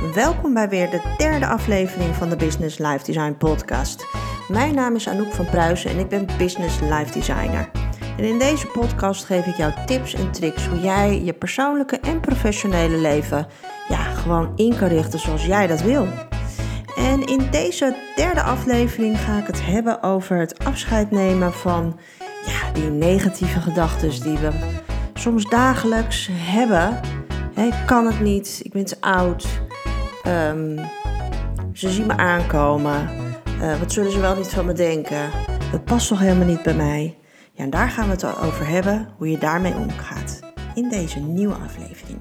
Welkom bij weer de derde aflevering van de Business Life Design Podcast. Mijn naam is Anouk van Pruisen en ik ben Business Life Designer. En in deze podcast geef ik jou tips en tricks hoe jij je persoonlijke en professionele leven ja, gewoon in kan richten zoals jij dat wil. En in deze derde aflevering ga ik het hebben over het afscheid nemen van ja, die negatieve gedachten die we soms dagelijks hebben. ik kan het niet, ik ben te oud, um, ze zien me aankomen, uh, wat zullen ze wel niet van me denken, het past toch helemaal niet bij mij. Ja, en daar gaan we het over hebben, hoe je daarmee omgaat in deze nieuwe aflevering.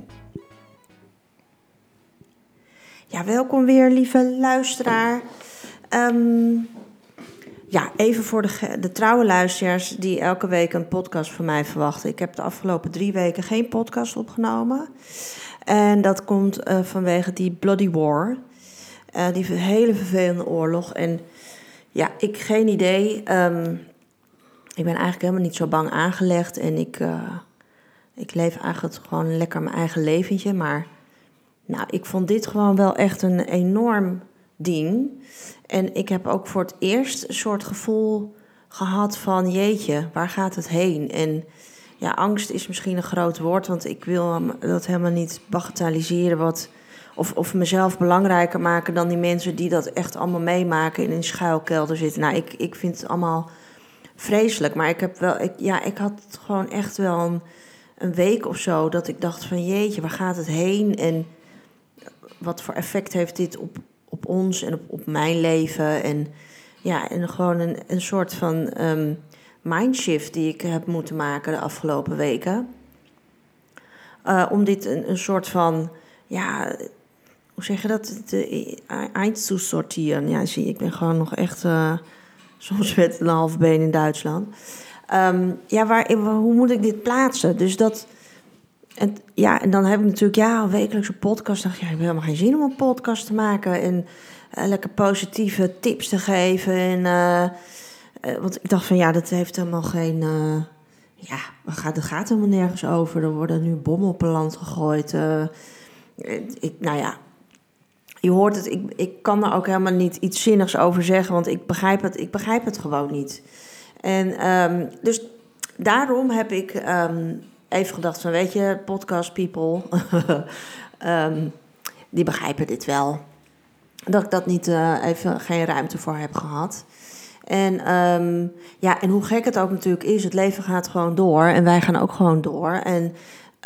Ja, welkom weer, lieve luisteraar. Um, ja, even voor de, de trouwe luisteraars die elke week een podcast van mij verwachten. Ik heb de afgelopen drie weken geen podcast opgenomen. En dat komt uh, vanwege die Bloody War. Uh, die hele vervelende oorlog. En ja, ik geen idee. Um, ik ben eigenlijk helemaal niet zo bang aangelegd. En ik, uh, ik leef eigenlijk gewoon lekker mijn eigen leventje. Maar nou, ik vond dit gewoon wel echt een enorm ding. En ik heb ook voor het eerst een soort gevoel gehad van jeetje, waar gaat het heen? En ja, angst is misschien een groot woord, want ik wil dat helemaal niet bagatelliseren wat, of, of mezelf belangrijker maken dan die mensen die dat echt allemaal meemaken en in een schuilkelder zitten. Nou, ik, ik vind het allemaal vreselijk, maar ik heb wel, ik, ja, ik had gewoon echt wel een, week of zo dat ik dacht van jeetje, waar gaat het heen? En wat voor effect heeft dit op, op ons en op, op mijn leven. En ja, en gewoon een, een soort van um, mindshift die ik heb moeten maken de afgelopen weken. Uh, om dit een, een soort van, ja, hoe zeg je dat? De eind te sorteren. Ja, zie, ik ben gewoon nog echt uh, soms met een half been in Duitsland. Um, ja, waar, hoe moet ik dit plaatsen? Dus dat en, ja, en dan heb ik natuurlijk ja, een wekelijkse podcast. dacht ja, ik heb helemaal geen zin om een podcast te maken. En uh, lekker positieve tips te geven. En, uh, uh, want ik dacht van ja, dat heeft helemaal geen. ja, dat gaat, dat gaat helemaal nergens over. Er worden nu bommen op een land gegooid. ik, nou ja, je hoort het. Ik, ik kan er ook helemaal niet iets zinnigs over zeggen. Want ik begrijp het, ik begrijp het gewoon niet. En um, dus daarom heb ik. Um, even gedacht van, weet je, podcast people, um, die begrijpen dit wel. Dat ik dat niet uh, even geen ruimte voor heb gehad. En, um, ja, en hoe gek het ook natuurlijk is, het leven gaat gewoon door en wij gaan ook gewoon door. En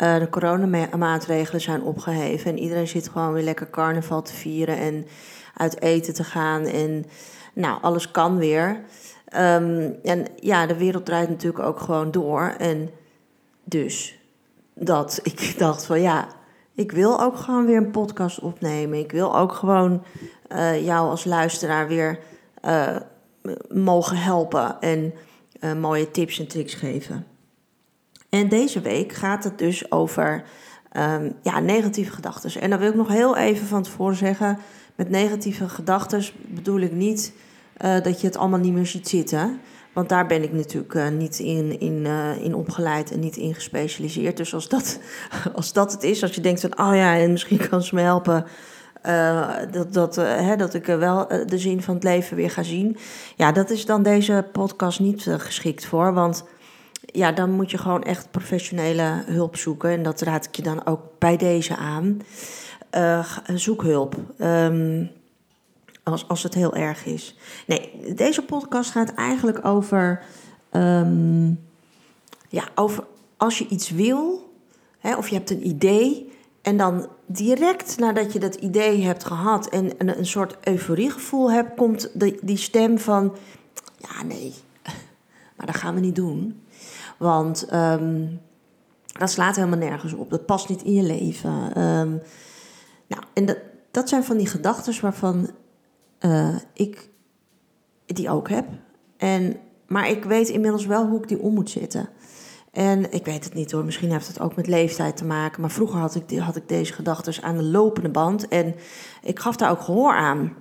uh, de coronamaatregelen zijn opgeheven en iedereen zit gewoon weer lekker carnaval te vieren en uit eten te gaan. En nou, alles kan weer. Um, en ja, de wereld draait natuurlijk ook gewoon door. En dus dat ik dacht van ja, ik wil ook gewoon weer een podcast opnemen. Ik wil ook gewoon uh, jou als luisteraar weer uh, mogen helpen en uh, mooie tips en tricks geven. En deze week gaat het dus over um, ja, negatieve gedachten. En dan wil ik nog heel even van tevoren zeggen: met negatieve gedachten bedoel ik niet dat je het allemaal niet meer ziet zitten. Want daar ben ik natuurlijk uh, niet in, in, in opgeleid en niet in gespecialiseerd. Dus als dat, als dat het is, als je denkt van, oh ja, en misschien kan ze me helpen. Uh, dat, dat, hè, dat ik wel de zin van het leven weer ga zien. Ja, dat is dan deze podcast niet geschikt voor. Want ja, dan moet je gewoon echt professionele hulp zoeken. En dat raad ik je dan ook bij deze aan. zoek hulp. Um, als, als het heel erg is. Nee, deze podcast gaat eigenlijk over. Um, ja, over als je iets wil, hè, of je hebt een idee. En dan direct nadat je dat idee hebt gehad en een, een soort euforiegevoel hebt, komt de, die stem van: Ja, nee, maar dat gaan we niet doen. Want um, dat slaat helemaal nergens op. Dat past niet in je leven. Um, nou, en dat, dat zijn van die gedachten waarvan uh, ik die ook heb. En, maar ik weet inmiddels wel hoe ik die om moet zetten. En ik weet het niet hoor, misschien heeft het ook met leeftijd te maken. Maar vroeger had ik, had ik deze gedachten aan de lopende band. En ik gaf daar ook gehoor aan.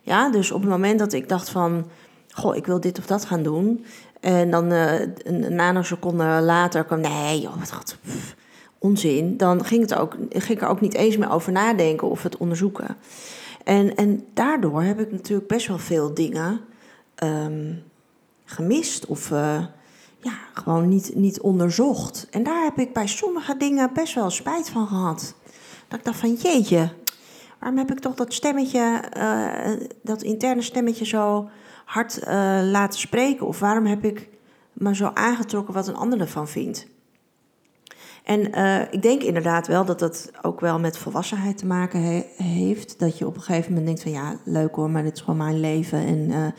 Ja, dus op het moment dat ik dacht van... Goh, ik wil dit of dat gaan doen. En dan uh, een nanoseconde later kwam... Nee, joh, wat, onzin, dan ging, het ook, ging ik er ook niet eens meer over nadenken of het onderzoeken. En, en daardoor heb ik natuurlijk best wel veel dingen ehm, gemist of eh, ja, gewoon niet, niet onderzocht. En daar heb ik bij sommige dingen best wel spijt van gehad. Dat ik dacht van jeetje, waarom heb ik toch dat stemmetje, uh, dat interne stemmetje zo hard uh, laten spreken? Of waarom heb ik me zo aangetrokken wat een ander ervan vindt? En uh, ik denk inderdaad wel dat dat ook wel met volwassenheid te maken he heeft. Dat je op een gegeven moment denkt van ja, leuk hoor, maar dit is gewoon mijn leven. En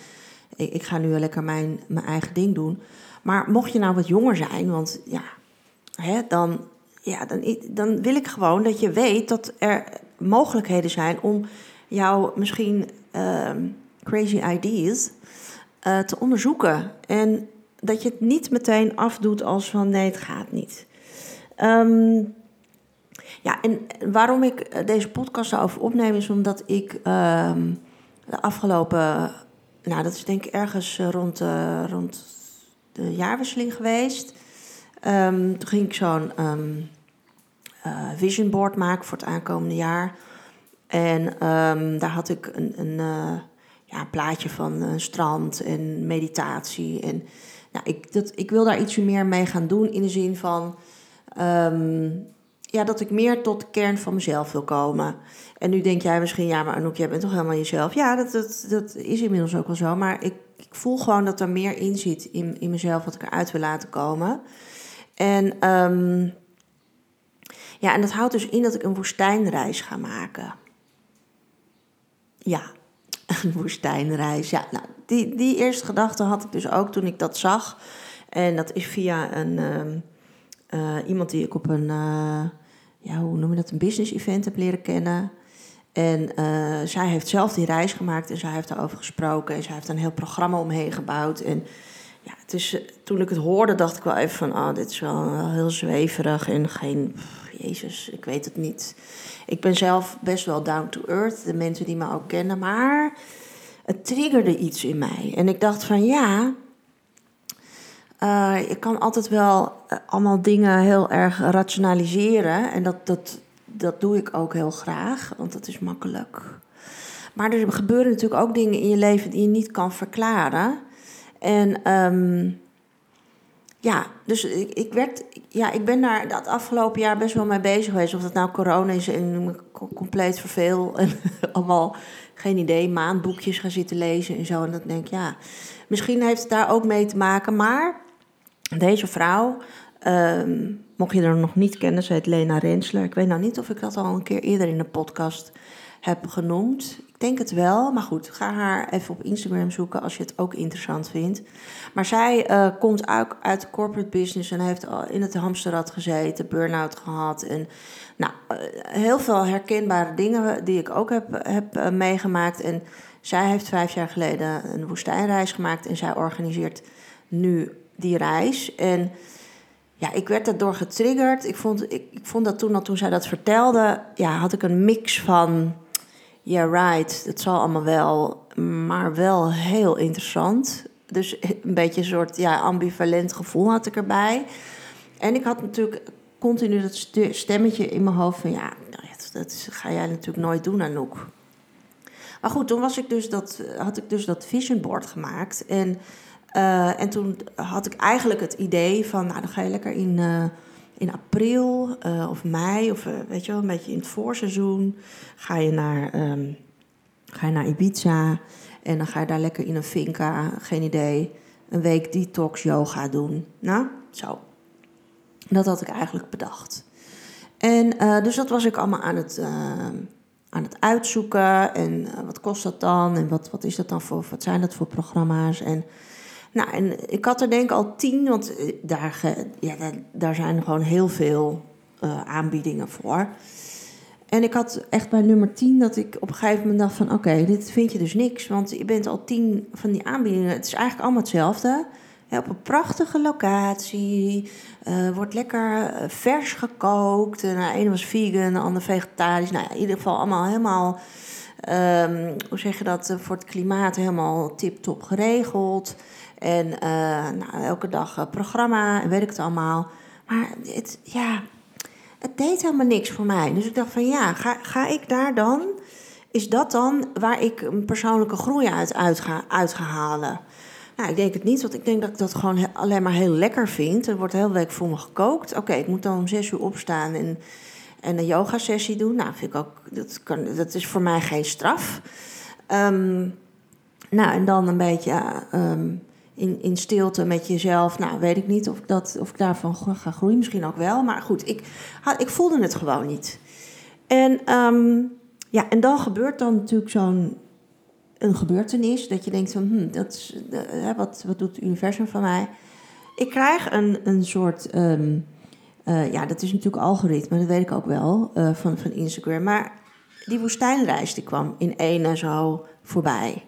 ik, ik, ga nu lekker mijn, mijn eigen ding doen. Maar mocht je nou wat jonger zijn, want ja, hè, dan, ja dan, dan wil ik gewoon dat je weet dat er mogelijkheden zijn om jouw misschien uh, crazy ideas uh, te onderzoeken. En dat je het niet meteen afdoet als van nee, het gaat niet. Um, ja, en waarom ik deze podcast daarover opneem is omdat ik um, de afgelopen, nou dat is denk ik ergens rond, uh, rond de jaarwisseling geweest. Um, toen ging ik zo'n um, vision board maken voor het aankomende jaar. En um, daar had ik een, een, uh, ja, plaatje van een strand en meditatie. En nou, ik, dat, ik wil daar ietsje meer mee gaan doen in de zin van ja, dat ik meer tot de kern van mezelf wil komen. En nu denk jij misschien, ja, maar Anouk, jij bent toch helemaal jezelf? Ja, dat, dat, dat is inmiddels ook wel zo. Maar ik, ik voel gewoon dat er meer in zit in, in mezelf wat ik eruit wil laten komen. En, um, ja, en dat houdt dus in dat ik een woestijnreis ga maken. Ja, een woestijnreis. Ja, nou, die, die eerste gedachte had ik dus ook toen ik dat zag. En dat is via een... Um, uh, iemand die ik op een, uh, ja, hoe noem je dat, een business event heb leren kennen. En uh, zij heeft zelf die reis gemaakt en zij heeft daarover gesproken. En zij heeft een heel programma omheen gebouwd. En ja, het is, toen ik het hoorde, dacht ik wel even van... oh, dit is wel heel zweverig en geen... Jezus, ik weet het niet. Ik ben zelf best wel down to earth, de mensen die me ook kennen. Maar het triggerde iets in mij. En ik dacht van ja, je kan altijd wel allemaal dingen heel erg rationaliseren. En dat, dat, dat doe ik ook heel graag, want dat is makkelijk. Maar er gebeuren natuurlijk ook dingen in je leven die je niet kan verklaren. En um, ja, dus ik, ik, werd, ja, ik ben daar dat afgelopen jaar best wel mee bezig geweest. Of dat nou corona is en me compleet verveel. En allemaal, geen idee, maandboekjes gaan zitten lezen en zo. En dat denk ik, ja, misschien heeft het daar ook mee te maken. Maar deze vrouw, um, mocht je er nog niet kennen, ze heet Lena Rensler. Ik weet nou niet of ik dat al een keer eerder in de podcast heb genoemd. Ik denk het wel, maar goed, ga haar even op Instagram zoeken als je het ook interessant vindt. Maar zij uh, komt ook uit corporate business en heeft in het hamsterrad gezeten, burn-out gehad. En nou, uh, heel veel herkenbare dingen die ik ook heb, heb uh, meegemaakt. En zij heeft vijf jaar geleden een woestijnreis gemaakt en zij organiseert nu die reis. En ja, ik werd daardoor getriggerd. Ik vond, ik, ik vond dat toen, al toen zij dat vertelde, ja, had ik een mix van... Ja, yeah, right, het zal allemaal wel, maar wel heel interessant. Dus een beetje een soort ja, ambivalent gevoel had ik erbij. En ik had natuurlijk continu dat stemmetje in mijn hoofd van... ja, nou dat ga jij natuurlijk nooit doen, Anouk. Maar goed, toen was ik dus dat, had ik dus dat vision board gemaakt. En uh, en toen had ik eigenlijk het idee van, nou dan ga je lekker in, uh, in april uh, of mei of weet je wel, een beetje in het voorseizoen, ga je naar, um, ga je naar Ibiza en dan ga je daar lekker in een finca, geen idee, een week detox yoga doen. Nou, zo. Dat had ik eigenlijk bedacht. En dus dat was ik allemaal aan het, aan het uitzoeken en wat kost dat dan en wat, wat is dat dan voor, wat zijn dat voor programma's en... Nou, en ik had er denk ik al tien, want eh, daar, ja, daar, zijn gewoon heel veel uh, aanbiedingen voor. En ik had echt bij nummer 10 dat ik op een gegeven moment dacht van... oké, dit vind je dus niks, want je bent al tien van die aanbiedingen. Het is eigenlijk allemaal hetzelfde. Op een prachtige locatie, uh, wordt lekker vers gekookt. De ene was vegan, de andere vegetarisch. Nou ja, in ieder geval allemaal helemaal... Um, hoe zeg je dat, voor het klimaat helemaal tip-top geregeld. En uh, nou, elke dag uh, programma en weet het allemaal. Maar het, ja, het deed helemaal niks voor mij. Dus ik dacht van ja, ga, ga ik daar dan? Is dat dan waar ik een persoonlijke groei uit, uit, ga, uit halen? Nou, ik denk het niet, want ik denk dat ik dat gewoon alleen maar heel lekker vind. Er wordt de hele week voor me gekookt. Oké, ik moet dan om zes uur opstaan en, en een yoga-sessie doen. Nou, vind ik ook, dat, kan, dat is voor mij geen straf. Ehm, nou, en dan een beetje ehm, in, in stilte met jezelf. Nou, weet ik niet of ik, dat, of ik daarvan ga groeien. Misschien ook wel. Maar goed, ik, ik voelde het gewoon niet. En, ehm, ja, en dan gebeurt dan natuurlijk zo'n een gebeurtenis. Dat je denkt van, hm, dat is, wat, wat doet het universum van mij? Ik krijg een, een soort... Ehm, eh, ja, dat is natuurlijk algoritme, dat weet ik ook wel, uh, van, van Instagram. Maar die woestijnreis die kwam in ene zo voorbij.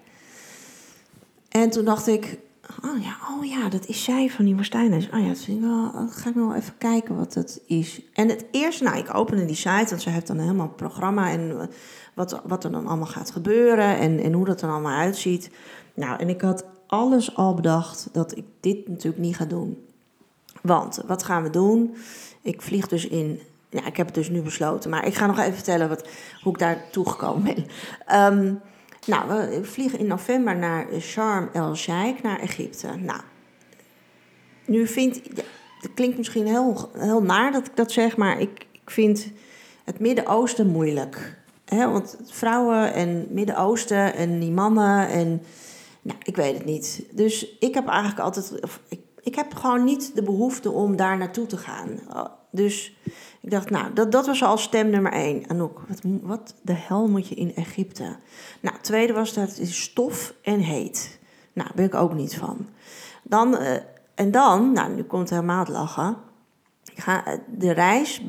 En toen dacht ik, oh ja, oh ja, dat is zij van die woestijnreis. Oh ja, dat vind ik wel, dan ga ik nog even kijken wat dat is. En het eerste, nou, ik opende die site, want ze heeft dan helemaal een programma en wat, wat er dan allemaal gaat gebeuren en, en hoe dat er allemaal uitziet. Nou, en ik had alles al bedacht dat ik dit natuurlijk niet ga doen. Want wat gaan we doen? Ik vlieg dus in. Ja, ik heb het dus nu besloten. Maar ik ga nog even vertellen wat, hoe ik daar toegekomen ben. Um, nou, we vliegen in november naar Sharm el-Sheikh, naar Egypte. Nou, nu vind het klinkt misschien heel, heel naar dat ik dat zeg, maar ik, ik vind het Midden-Oosten moeilijk. He, want vrouwen en Midden-Oosten en die mannen en. Nou, ik weet het niet. Dus ik heb eigenlijk altijd. ik, ik heb gewoon niet de behoefte om daar naartoe te gaan. Dus ik dacht, nou, dat, dat was al stem nummer één. Anouk, wat, wat de hel moet je in Egypte? Nou, tweede was dat het is stof en heet. Nou, daar ben ik ook niet van. Dan, uh, en dan, nou, nu komt helemaal het lachen. Ga, eh, de reis,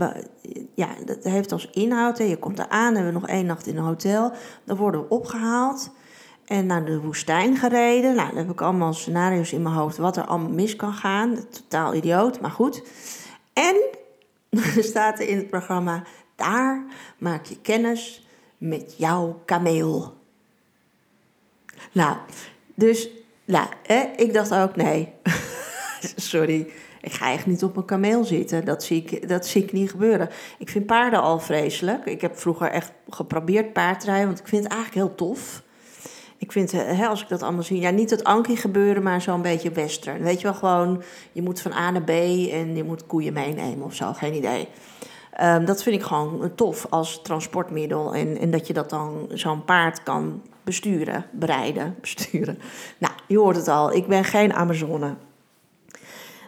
ja, dat heeft als inhoud. Hè. Je komt eraan, hebben we nog één nacht in een hotel. Dan worden we opgehaald en naar de woestijn gereden. Nou, dan heb ik allemaal scenario's in mijn hoofd wat er allemaal mis kan gaan. Totaal idioot, maar goed. En er staat er in het programma: daar maak je kennis met jouw kameel. Nou, dus nou, hè, ik dacht ook: nee, sorry. Ik ga echt niet op een kameel zitten. Dat zie, ik, dat zie ik niet gebeuren. Ik vind paarden al vreselijk. Ik heb vroeger echt geprobeerd paardrijden, want ik vind het eigenlijk heel tof. Ik vind, eh, hè, als ik dat allemaal zie, ja, niet het Anki gebeuren, maar zo'n beetje western. Weet je wel, gewoon, je moet van A naar B en je moet koeien meenemen of zo, geen idee. Um, dat vind ik gewoon tof als transportmiddel. En, en dat je dat dan zo'n paard kan besturen, bereiden, besturen. Nou, je hoort het al, ik ben geen Amazone.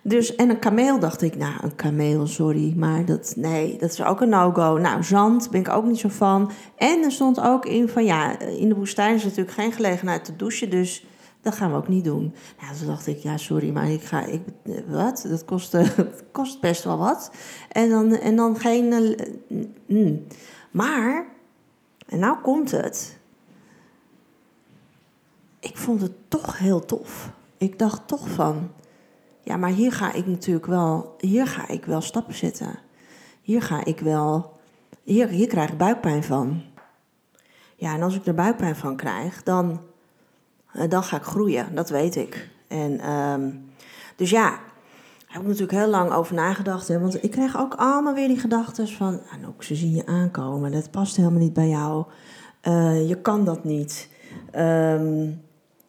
Dus, en een kameel dacht ik, nou, een kameel, sorry, maar dat, nee, dat is ook een no-go. Nou, zand ben ik ook niet zo van. En er stond ook in van, ja, in de woestijn is natuurlijk geen gelegenheid te douchen, dus dat gaan we ook niet doen. Nou, toen dacht ik, ja, sorry, maar ik ga, ik, wat? Dat kost, kost best wel wat. En dan, en dan geen, uh, maar, en nou komt het. Ik vond het toch heel tof. Ik dacht toch van, ja, maar hier ga ik natuurlijk wel, hier ga ik wel stappen zetten. Hier ga ik wel, hier, hier krijg ik buikpijn van. Ja, en als ik er buikpijn van krijg, dan, eh, dan ga ik groeien, dat weet ik. En um, dus ja, daar heb ik natuurlijk heel lang over nagedacht. Hè, want ik kreeg ook allemaal weer die gedachten van... Anouk, ze zien je aankomen, dat past helemaal niet bij jou. Uh, je kan dat niet. Um,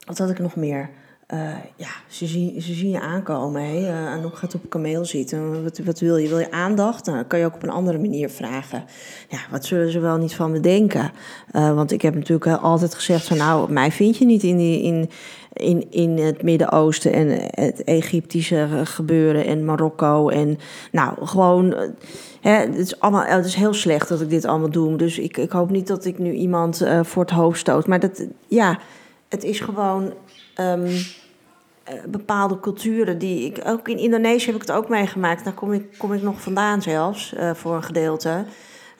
wat had ik nog meer? Uh, ja, ze zien, ze zien je aankomen. Hè? Uh, Anouk gaat op een kameel zitten. Wat, wat wil je? Wil je aandacht? Nou, dan kan je ook op een andere manier vragen. Ja, wat zullen ze wel niet van me denken? Uh, want ik heb natuurlijk altijd gezegd van... nou, mij vind je niet in, die, in, in, in het Midden-Oosten... en het Egyptische gebeuren en Marokko. En nou, gewoon... Hè, het, is allemaal, het is heel slecht dat ik dit allemaal doe. Dus ik, ik hoop niet dat ik nu iemand voor het hoofd stoot. Maar dat, ja, het is gewoon um, bepaalde culturen die ik ook in Indonesië heb ik het ook meegemaakt. Daar kom ik, kom ik nog vandaan zelfs uh, voor een gedeelte.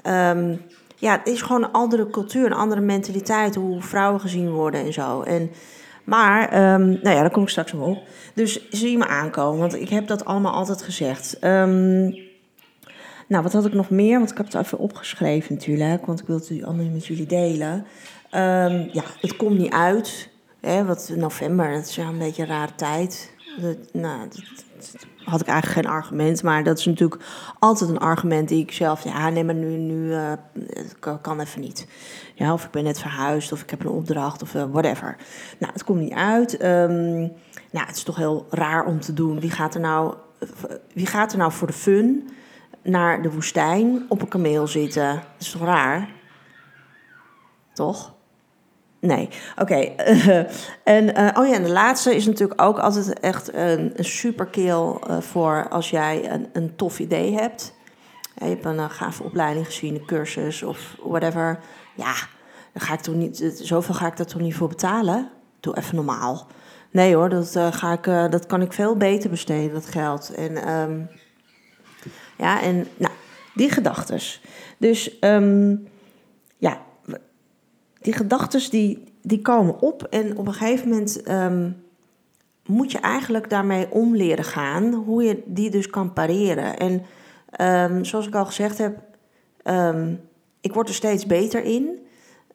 Um, ja, het is gewoon een andere cultuur, een andere mentaliteit, hoe vrouwen gezien worden en zo. En, maar, um, nou ja, daar kom ik straks op. Dus zie me aankomen, want ik heb dat allemaal altijd gezegd. nou, wat had ik nog meer? Want ik heb het even opgeschreven natuurlijk, want ik wil het allemaal met jullie delen. ja, het komt niet uit. Hè, wat november, dat is ja een beetje een rare tijd. Dat, nou, dat, had ik eigenlijk geen argument. Maar dat is natuurlijk altijd een argument die ik zelf... Ja, nee, maar nu, nu uh, kan, even niet. Ja, of ik ben net verhuisd, of ik heb een opdracht, of uh, whatever. Nou, het komt niet uit. Um, nou, het is toch heel raar om te doen. Wie gaat er nou, wie gaat er nou voor de fun naar de woestijn op een kameel zitten? Dat is toch raar? Toch? Nee, oké. en, uh, oh ja, en de laatste is natuurlijk ook altijd echt een, een superkeel uh, voor als jij een, een tof idee hebt. Je hebt een gave opleiding gezien, een cursus of whatever. Ja, dan ga ik toch niet, zoveel ga ik daar toch niet voor betalen? Doe even normaal. Nee hoor, dat, ga ik, dat kan ik veel beter besteden, dat geld. En um, ja, en nou, die gedachtes. Dus um, ja, die gedachten die, die komen op en op een gegeven moment um, moet je eigenlijk daarmee om leren gaan, hoe je die dus kan pareren. En um, zoals ik al gezegd heb, um, ik word er steeds beter in.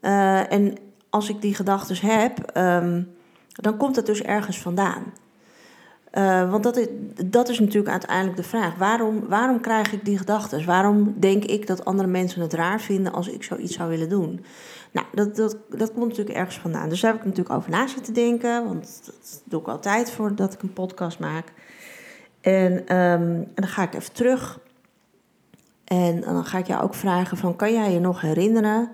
Uh, en als ik die gedachten heb, dan komt het dus ergens vandaan. Uh, want dat is, dat is natuurlijk uiteindelijk de vraag. Waarom, waarom krijg ik die gedachten? Waarom denk ik dat andere mensen het raar vinden als ik zoiets zou willen doen? Nou, dat, dat, dat komt natuurlijk ergens vandaan. Dus daar heb ik natuurlijk over na zitten denken. Want dat doe ik altijd voordat ik een podcast maak. En, um, en dan ga ik even terug. En dan ga ik jou ook vragen van... kan jij je nog herinneren...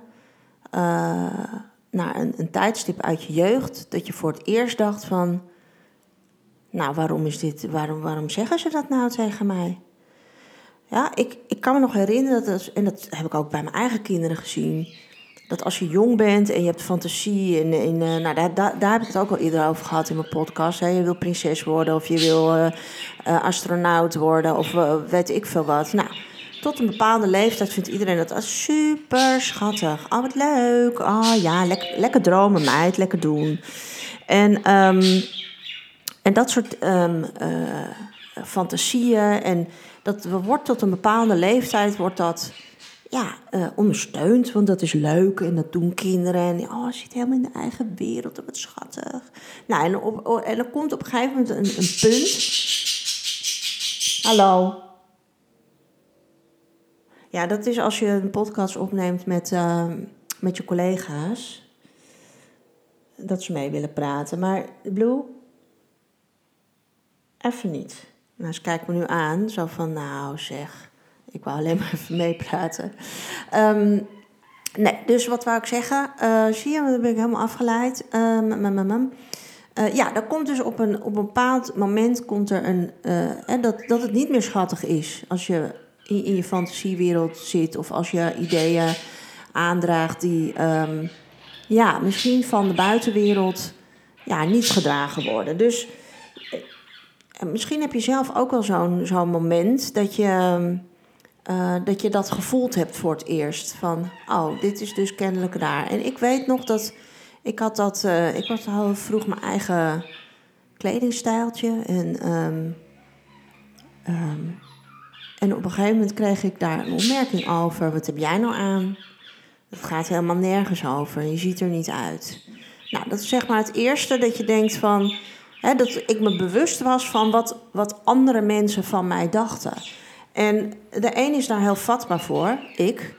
Uh, naar een, een tijdstip uit je jeugd... dat je voor het eerst dacht van... nou, waarom is dit... waarom, waarom zeggen ze dat nou tegen mij? Ja, ik, ik kan me nog herinneren... Dat, en dat heb ik ook bij mijn eigen kinderen gezien dat als je jong bent en je hebt fantasie. En, uh, nou, daar, daar, daar, heb ik het ook al eerder over gehad in mijn podcast. Hè. Je wil prinses worden of je wil uh, uh, astronaut worden of weet ik veel wat. Nou, tot een bepaalde leeftijd vindt iedereen dat super schattig. Oh, wat leuk. Oh ja, lekker, lekker dromen, meid. Lekker doen. En, um, en dat soort um, fantasieën. En dat wordt tot een bepaalde leeftijd wordt dat ja, uh, ondersteunt. Want dat is leuk en dat doen kinderen. En oh, zit helemaal in de eigen wereld. Wat schattig. Nou, en, op, en dan komt op een gegeven moment een, een punt. Hallo. Ja, dat is als je een podcast opneemt met, uh, met je collega's. Dat ze mee willen praten. Maar Blue, even niet. Nou, ze kijkt me nu aan. Zo van, nou zeg ik wou alleen maar even meepraten. Um, nee, dus wat wou ik zeggen? Uh, zie je, dan ben ik helemaal afgeleid. Um, uh, ja, dan komt dus op een, op een bepaald moment komt er een, uh, dat, dat het niet meer schattig is als je in, je fantasiewereld zit of als je ideeën aandraagt die um, ja, misschien van de buitenwereld ja, niet gedragen worden. Dus misschien heb je zelf ook wel zo'n zo'n moment dat je uh, dat je dat gevoeld hebt voor het eerst. Van, oh, dit is dus kennelijk raar. En ik weet nog dat ik had dat, uh, ik was al vroeg mijn eigen kledingstijltje. En, um, um, en op een gegeven moment kreeg ik daar een opmerking over. Wat heb jij nou aan? Het gaat helemaal nergens over. Je ziet er niet uit. Nou, dat is zeg maar het eerste dat je denkt van... Dat ik me bewust was van wat, wat andere mensen van mij dachten. En de een is daar heel vatbaar voor, ik.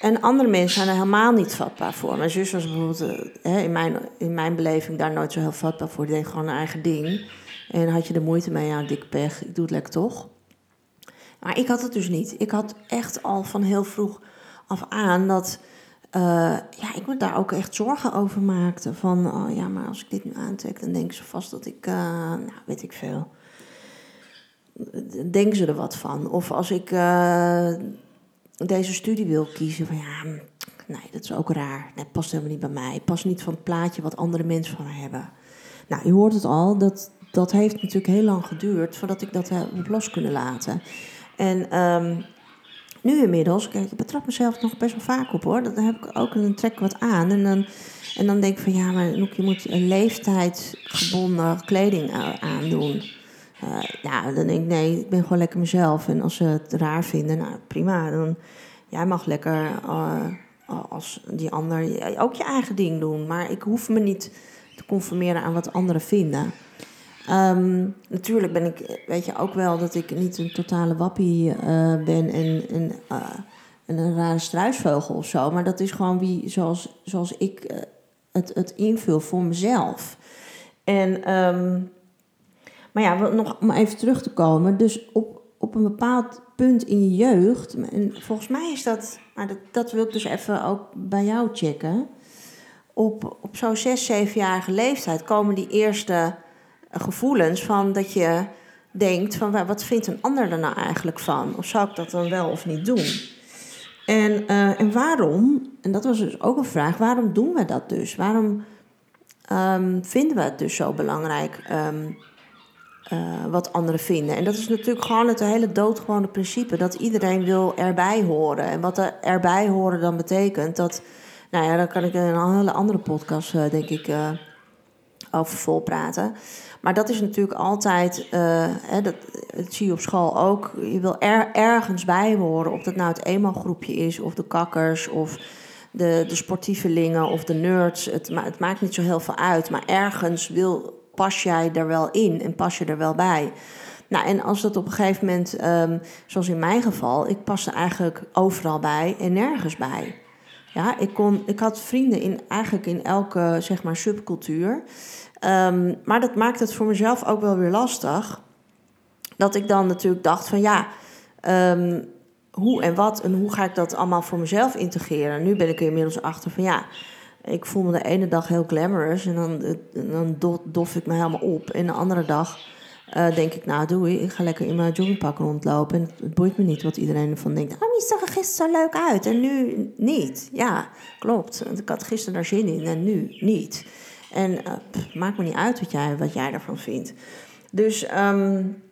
En andere mensen zijn er helemaal niet vatbaar voor. Mijn zus was bijvoorbeeld uh, in, mijn, in mijn beleving daar nooit zo heel vatbaar voor. Die deed gewoon haar eigen ding. En had je er moeite mee, ja, dik pech, ik doe het lekker toch. Maar ik had het dus niet. Ik had echt al van heel vroeg af aan dat... Uh, ja, ik me daar ook echt zorgen over maakte. Van, oh ja, maar als ik dit nu aantrek, dan denken ze vast dat ik, uh, nou, weet ik veel denken ze er wat van? Of als ik uh, deze studie wil kiezen, van ja, nee, dat is ook raar. Dat past helemaal niet bij mij. Past niet van het plaatje wat andere mensen van me hebben. Nou, je hoort het al, dat, dat heeft natuurlijk heel lang geduurd voordat ik dat heb los kunnen laten. En um, nu inmiddels, kijk, ik betrap mezelf nog best wel vaak op hoor. Dan heb ik ook een trek wat aan. En dan, en dan denk ik van ja, maar je moet een leeftijdsgebonden kleding aandoen. Uh, ja, dan denk ik, nee, ik ben gewoon lekker mezelf. En als ze het raar vinden, nou prima. Dan, jij mag lekker uh, als die ander ook je eigen ding doen. Maar ik hoef me niet te conformeren aan wat anderen vinden. Ehm, natuurlijk ben ik, weet je ook wel dat ik niet een totale wappie eh, ben en, en, een rare struisvogel of zo. Maar dat is gewoon wie, zoals, zoals ik het, het invul voor mezelf. En, um, maar ja, nog om even terug te komen. Dus op, op een bepaald punt in je jeugd. En volgens mij is dat, maar dat, dat wil ik dus even ook bij jou checken. Op, op zo'n 6, 7-jarige leeftijd komen die eerste gevoelens van dat je denkt van wat vindt een ander er nou eigenlijk van? Of zou ik dat dan wel of niet doen? En, uh, en waarom, en dat was dus ook een vraag, waarom doen we dat dus? Waarom um, vinden we het dus zo belangrijk um, uh, wat anderen vinden? En dat is natuurlijk gewoon het hele doodgewone principe dat iedereen wil erbij horen. En wat er erbij horen dan betekent, dat, nou ja, daar kan ik een hele andere podcast, uh, denk ik, over vol praten. Maar dat is natuurlijk altijd, hè, dat, dat, zie je op school ook. Je wil er, ergens bij horen, of dat nou het eenmaal-groepje is, of de kakkers, of de, de sportievelingen, of de nerds. Het, het maakt niet zo heel veel uit, maar ergens wil, pas jij er wel in en pas je er wel bij. Nou, en als dat op een gegeven moment, um, zoals in mijn geval, ik paste eigenlijk overal bij en nergens bij. Ja, ik, kon, ik had vrienden in, eigenlijk in elke zeg maar, subcultuur. Um, maar dat maakt het voor mezelf ook wel weer lastig. Dat ik dan natuurlijk dacht van ja, um, hoe en wat en hoe ga ik dat allemaal voor mezelf integreren? Nu ben ik er inmiddels achter van ja, ik voel me de ene dag heel glamorous en dan, dan dof ik me helemaal op. En de andere dag uh, denk ik, nou doe ik ga lekker in mijn joggingpak rondlopen. En het boeit me niet wat iedereen ervan denkt. Oh, je zag er gisteren zo leuk uit en nu niet. Ja, klopt. Ik had gisteren daar zin in en nu niet. En pff, maakt me niet uit wat jij, wat jij ervan vindt. Dus, um,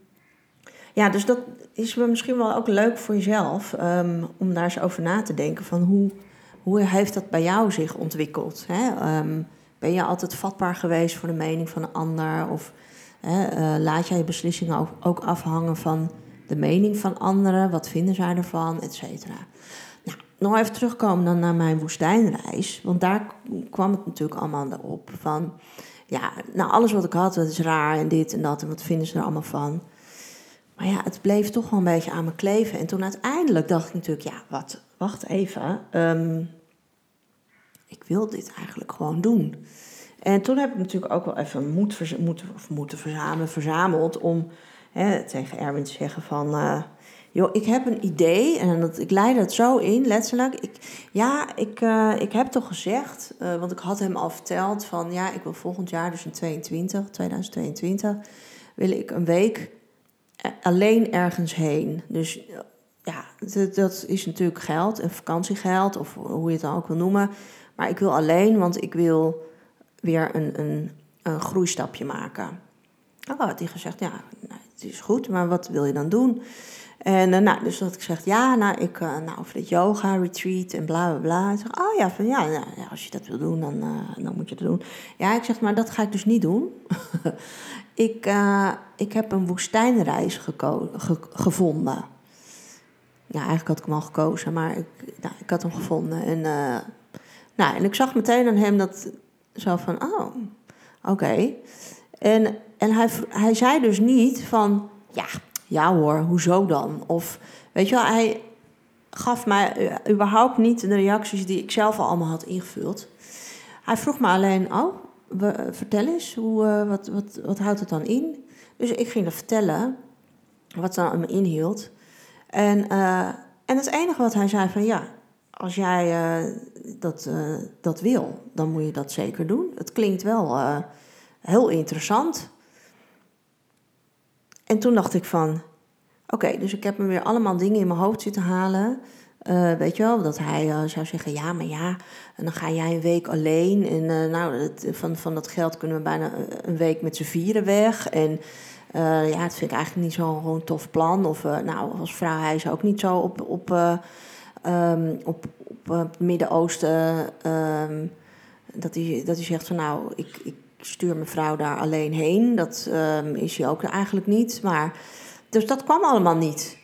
ja, dus dat is misschien wel ook leuk voor jezelf. Um, om daar eens over na te denken. Van hoe, hoe heeft dat bij jou zich ontwikkeld? Hè? Um, ben je altijd vatbaar geweest voor de mening van een ander? Of hè, uh, laat jij je beslissingen ook, ook afhangen van de mening van anderen? Wat vinden zij ervan? Et cetera nog even terugkomen dan naar mijn woestijnreis. Want daar kwam het natuurlijk allemaal op. Van, ja, nou alles wat ik had, dat is raar en dit en dat. En wat vinden ze er allemaal van? Maar ja, het bleef toch wel een beetje aan me kleven. En toen uiteindelijk dacht ik natuurlijk, ja, wat, wacht even. Um, ik wil dit eigenlijk gewoon doen. En toen heb ik natuurlijk ook wel even moed, moeten verzamelen, verzameld om hè, tegen Erwin te zeggen van... Uh, joh, ik heb een idee en dat, ik leid het zo in, letterlijk. Ik, ja, ik, uh, ik heb toch gezegd, uh, want ik had hem al verteld van ja, ik wil volgend jaar, dus in 22, 2022, wil ik een week alleen ergens heen. Dus ja, dat, dat is natuurlijk geld en vakantiegeld, of hoe je het dan ook wil noemen. Maar ik wil alleen, want ik wil weer een, een, een groeistapje maken. Oh, had hij gezegd, ja, nou, het is goed, maar wat wil je dan doen? En uh, nou, dus dat ik zeg, ja, nou, ik, uh, nou, over dit yoga retreat en bla bla bla. Zeg, oh ja, van, ja, nou, als je dat wil doen, dan, uh, dan moet je dat doen. Ja, ik zeg, maar dat ga ik dus niet doen. ik, ik heb een woestijnreis ge gevonden. Ja, eigenlijk had ik hem al gekozen, maar ik, nou, ik had hem gevonden. En, nou, en ik zag meteen aan hem dat zo van, oh, oké. En, en hij, hij zei dus niet van, ja, ja hoor, hoezo dan? Of weet je wel, hij gaf mij uh, überhaupt niet de reacties die ik zelf al allemaal had ingevuld. Hij vroeg me alleen, oh, we, vertel eens, hoe, uh, wat, wat, wat houdt het dan in? Dus ik ging dat vertellen, wat dan me inhield. En, en het enige wat hij zei van, ja, als jij dat, dat wil, dan moet je dat zeker doen. Het klinkt wel heel interessant. En toen dacht ik van, oké, dus ik heb me weer allemaal dingen in mijn hoofd zitten halen. Weet je wel, dat hij zou zeggen, ja, maar ja, en dan ga jij een week alleen. En nou, het, van, van dat geld kunnen we bijna een week met z'n vieren weg. En ja, dat vind ik eigenlijk niet zo'n tof plan. Of nou, als vrouw, hij is ook niet zo op, op, um, op, het Midden-Oosten. Um, dat, hij, dat hij zegt van, nou, ik, ik stuur mijn vrouw daar alleen heen. Dat um, is hij ook eigenlijk niet. Maar, dus dat kwam allemaal niet.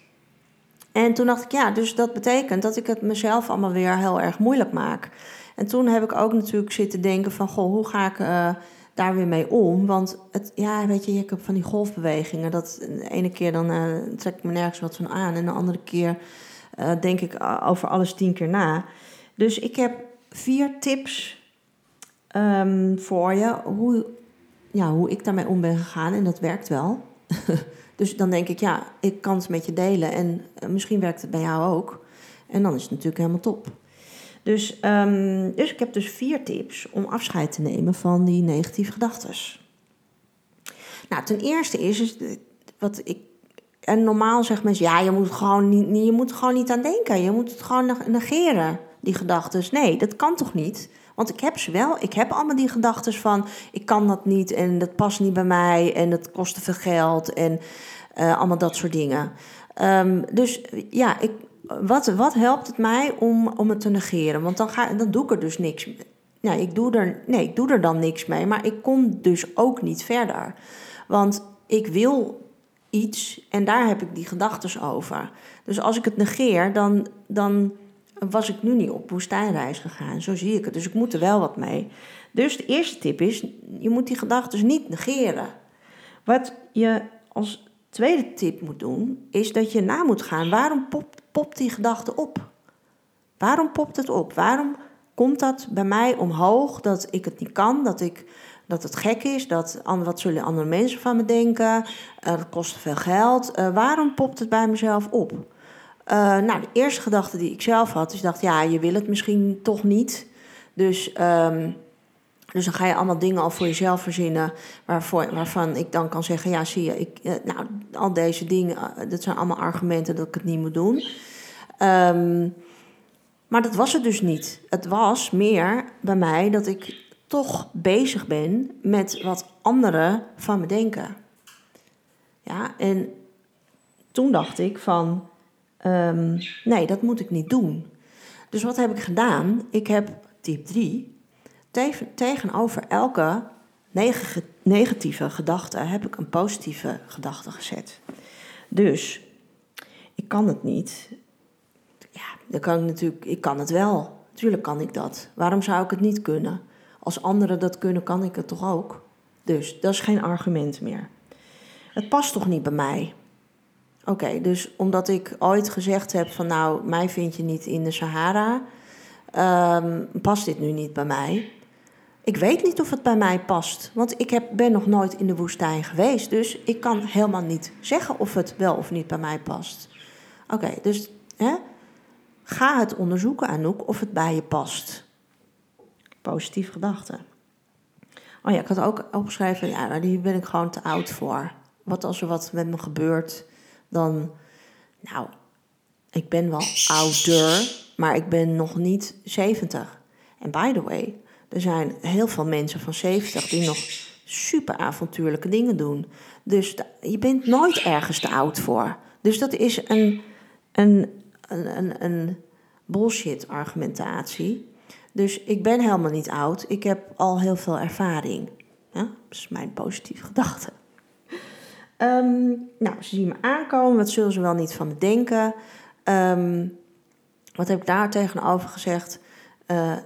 En toen dacht ik, ja, dus dat betekent dat ik het mezelf allemaal weer heel erg moeilijk maak. En toen heb ik ook natuurlijk zitten denken van, goh, hoe ga ik uh, daar weer mee om? Want het, ja, weet je, ik heb van die golfbewegingen. Dat de ene keer dan uh, trek ik me nergens wat van aan. En de andere keer uh, denk ik over alles tien keer na. Dus ik heb vier tips um, voor je. Hoe, ja, hoe ik daarmee om ben gegaan. En dat werkt wel. dus dan denk ik, ja, ik kan het met je delen. En misschien werkt het bij jou ook. En dan is het natuurlijk helemaal top. Dus, um, dus ik heb dus vier tips om afscheid te nemen van die negatieve gedachten. Nou, ten eerste is, is wat ik. En normaal zeggen mensen, ja, je moet, gewoon niet, je moet er gewoon niet aan denken. Je moet het gewoon negeren, die gedachten. Nee, dat kan toch niet? Want ik heb ze wel. Ik heb allemaal die gedachten van, ik kan dat niet en dat past niet bij mij en dat kost te veel geld en uh, allemaal dat soort dingen. Um, dus ja, ik, wat, wat helpt het mij om, om het te negeren? Want dan, ga, dan doe ik er dus niks mee. Nou, ik doe er, nee, ik doe er dan niks mee, maar ik kom dus ook niet verder. Want ik wil iets en daar heb ik die gedachten over. Dus als ik het negeer, dan, dan was ik nu niet op woestijnreis gegaan. Zo zie ik het. Dus ik moet er wel wat mee. Dus de eerste tip is, je moet die gedachten niet negeren. Wat je als tweede tip moet doen, is dat je na moet gaan. Waarom popt, popt die gedachte op? Waarom popt het op? Waarom komt dat bij mij omhoog dat ik het niet kan, dat, ik, dat het gek is, dat wat zullen andere mensen van me denken, uh, dat kost veel geld. Uh, waarom popt het bij mezelf op? Uh, nou, de eerste gedachte die ik zelf had, is dacht, ja, je wil het misschien toch niet. Dus um, dus dan ga je allemaal dingen al voor jezelf verzinnen waarvoor, waarvan ik dan kan zeggen, ja zie je, ik, eh, nou, al deze dingen, eh, dat zijn allemaal argumenten dat ik het niet moet doen. Um, maar dat was het dus niet. Het was meer bij mij dat ik toch bezig ben met wat anderen van me denken. Ja, en toen dacht ik van, um, nee, dat moet ik niet doen. Dus wat heb ik gedaan? Ik heb tip 3 tegenover elke negatieve gedachte heb ik een positieve gedachte gezet. Dus ik kan het niet. Ja, dan kan ik natuurlijk, ik kan het wel. Tuurlijk kan ik dat. Waarom zou ik het niet kunnen? Als anderen dat kunnen, kan ik het toch ook? Dus dat is geen argument meer. Het past toch niet bij mij? Oké, dus omdat ik ooit gezegd heb van nou, mij vind je niet in de Sahara, um, past dit nu niet bij mij. Ik weet niet of het bij mij past, want ik heb, ben nog nooit in de woestijn geweest. Dus ik kan helemaal niet zeggen of het wel of niet bij mij past. Oké, dus hè, ga het onderzoeken, Anouk, of het bij je past. Positief gedachte. Oh ja, ik had ook opgeschreven, ja, maar die ben ik gewoon te oud voor. Wat als er wat met me gebeurt, dan, nou, ik ben wel ouder, maar ik ben nog niet 70. En by the way, er zijn heel veel mensen van 70 die nog super avontuurlijke dingen doen. Dus je bent nooit ergens te oud voor. Dus dat is een, een, een, een bullshit argumentatie. Dus ik ben helemaal niet oud. Ik heb al heel veel ervaring. Dat is mijn positieve gedachte. Um, nou, ze zien me aankomen. Wat zullen ze wel niet van me denken? Um, wat heb ik daar tegenover gezegd? Uh,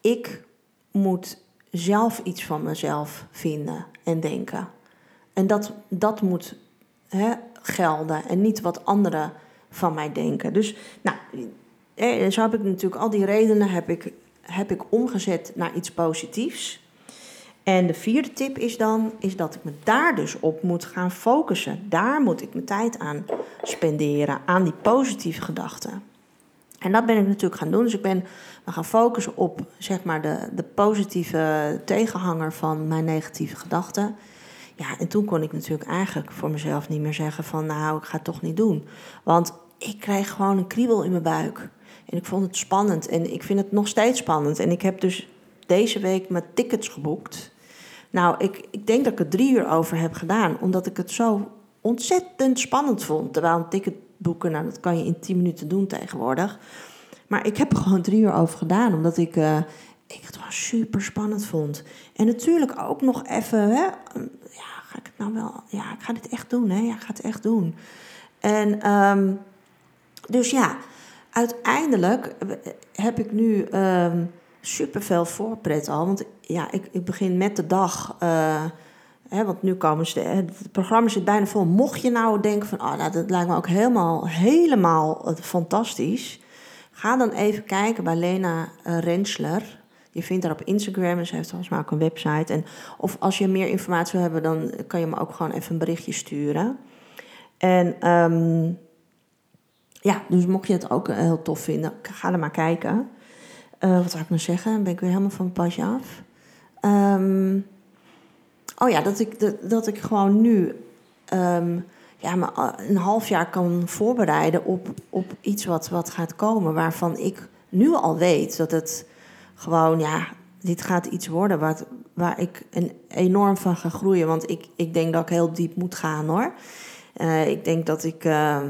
ik moet zelf iets van mezelf vinden en denken. En dat, dat moet hè, gelden en niet wat anderen van mij denken. Dus nou, zo heb ik natuurlijk al die redenen heb ik, heb ik omgezet naar iets positiefs. En de vierde tip is dan is dat ik me daar dus op moet gaan focussen. Daar moet ik mijn tijd aan spenderen, aan die positieve gedachten. En dat ben ik natuurlijk gaan doen. Dus ik ben we gaan focussen op zeg maar, de, de positieve tegenhanger van mijn negatieve gedachten. Ja, en toen kon ik natuurlijk eigenlijk voor mezelf niet meer zeggen van nou, ik ga het toch niet doen. Want ik kreeg gewoon een kriebel in mijn buik. En ik vond het spannend en ik vind het nog steeds spannend. En ik heb dus deze week mijn tickets geboekt. Nou, ik, ik denk dat ik er drie uur over heb gedaan, omdat ik het zo ontzettend spannend vond. Terwijl een ticket boeken, nou, dat kan je in tien minuten doen tegenwoordig. Maar ik heb er gewoon drie uur over gedaan, omdat ik, uh, ik het wel super spannend vond. En natuurlijk ook nog even, hè, ja, ga ik het nou wel, ja, ik ga dit echt doen, hè, ja, ik ga het echt doen. En um, dus ja, uiteindelijk heb ik nu um, super veel voorpret al. Want ja, ik, ik begin met de dag. eh, hè, want nu komen ze. Het programma zit bijna vol. Mocht je nou denken van, oh, nou, dat lijkt me ook helemaal, helemaal eh, fantastisch. Ga dan even kijken bij Lena eh, Rensler. Je vindt haar op Instagram en ze heeft volgens mij ook een website. En, of als je meer informatie wil hebben, dan kan je me ook gewoon even een berichtje sturen. En ehm, ja, dus mocht je het ook eh, heel tof vinden, ga er maar kijken. Eh, wat zou ik nou zeggen? Ben ik weer helemaal van het pasje af. Ehm, oh ja, dat ik, dat, dat ik gewoon nu ehm, ja, me a- een half jaar kan voorbereiden op, op iets wat, wat gaat komen. Waarvan ik nu al weet dat het gewoon, ja, dit gaat iets worden wat, waar ik een, enorm van ga groeien. Want ik, ik denk dat ik heel diep moet gaan hoor. Eh, ik denk dat ik. ehm,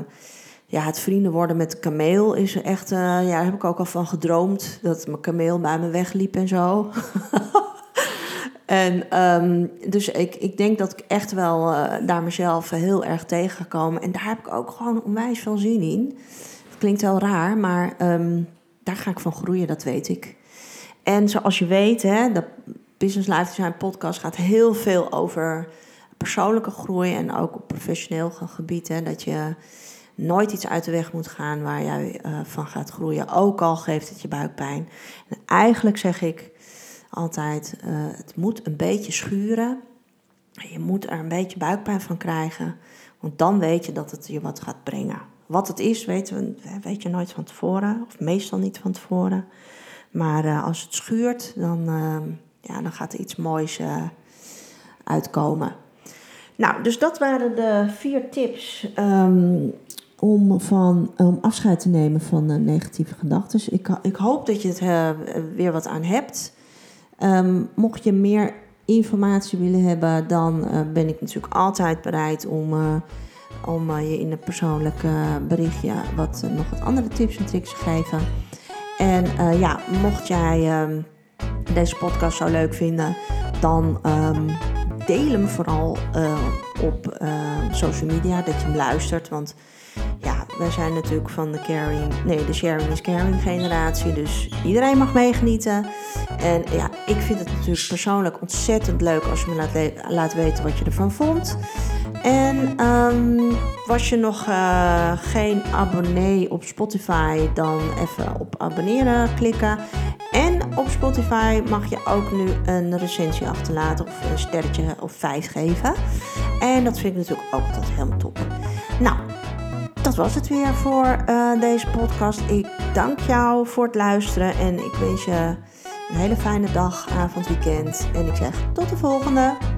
ja, het vrienden worden met kameel is echt. eh, ja, daar heb ik ook al van gedroomd. Dat mijn kameel bij me wegliep en zo. en ehm, dus ik, ik denk dat ik echt wel eh, daar mezelf heel erg tegen ga. En daar heb ik ook gewoon onwijs veel zin in. Het klinkt wel raar, maar ehm, daar ga ik van groeien, dat weet ik. En zoals je weet, hè, de Business Life Design podcast gaat heel veel over persoonlijke groei en ook op professioneel gebied. Hè, dat je nooit iets uit de weg moet gaan waar jij eh, van gaat groeien. Ook al geeft het je buikpijn. En eigenlijk zeg ik altijd, eh, het moet een beetje schuren. Je moet er een beetje buikpijn van krijgen. Want dan weet je dat het je wat gaat brengen. Wat het is, weten we, weet je nooit van tevoren. Of meestal niet van tevoren. Maar eh, als het schuurt, dan, eh, ja, dan gaat er iets moois uitkomen. Nou, dus dat waren de vier tips ehm, om, van, om afscheid te nemen van eh, negatieve gedachten. Ik, ik hoop dat je het eh, weer wat aan hebt. Ehm, mocht je meer informatie willen hebben, dan eh, ben ik natuurlijk altijd bereid om, om je in een persoonlijk berichtje wat, nog wat andere tips en tricks te geven. En ja, mocht jij ehm, deze podcast zo leuk vinden, dan ehm, deel hem vooral op social media, dat je hem luistert. Want ja, wij zijn natuurlijk van de caring, nee, de sharing is caring generatie. Dus iedereen mag meegenieten. En ja, ik vind het natuurlijk persoonlijk ontzettend leuk als je me laat, laat weten wat je ervan vond. En ehm, was je nog eh, geen abonnee op Spotify, dan even op abonneren klikken. En op Spotify mag je ook nu een recensie achterlaten of een sterretje of vijf geven. En dat vind ik natuurlijk ook altijd helemaal top. Nou, was het weer voor eh, deze podcast. Ik dank jou voor het luisteren en ik wens je een hele fijne dag, avond, weekend. En ik zeg tot de volgende.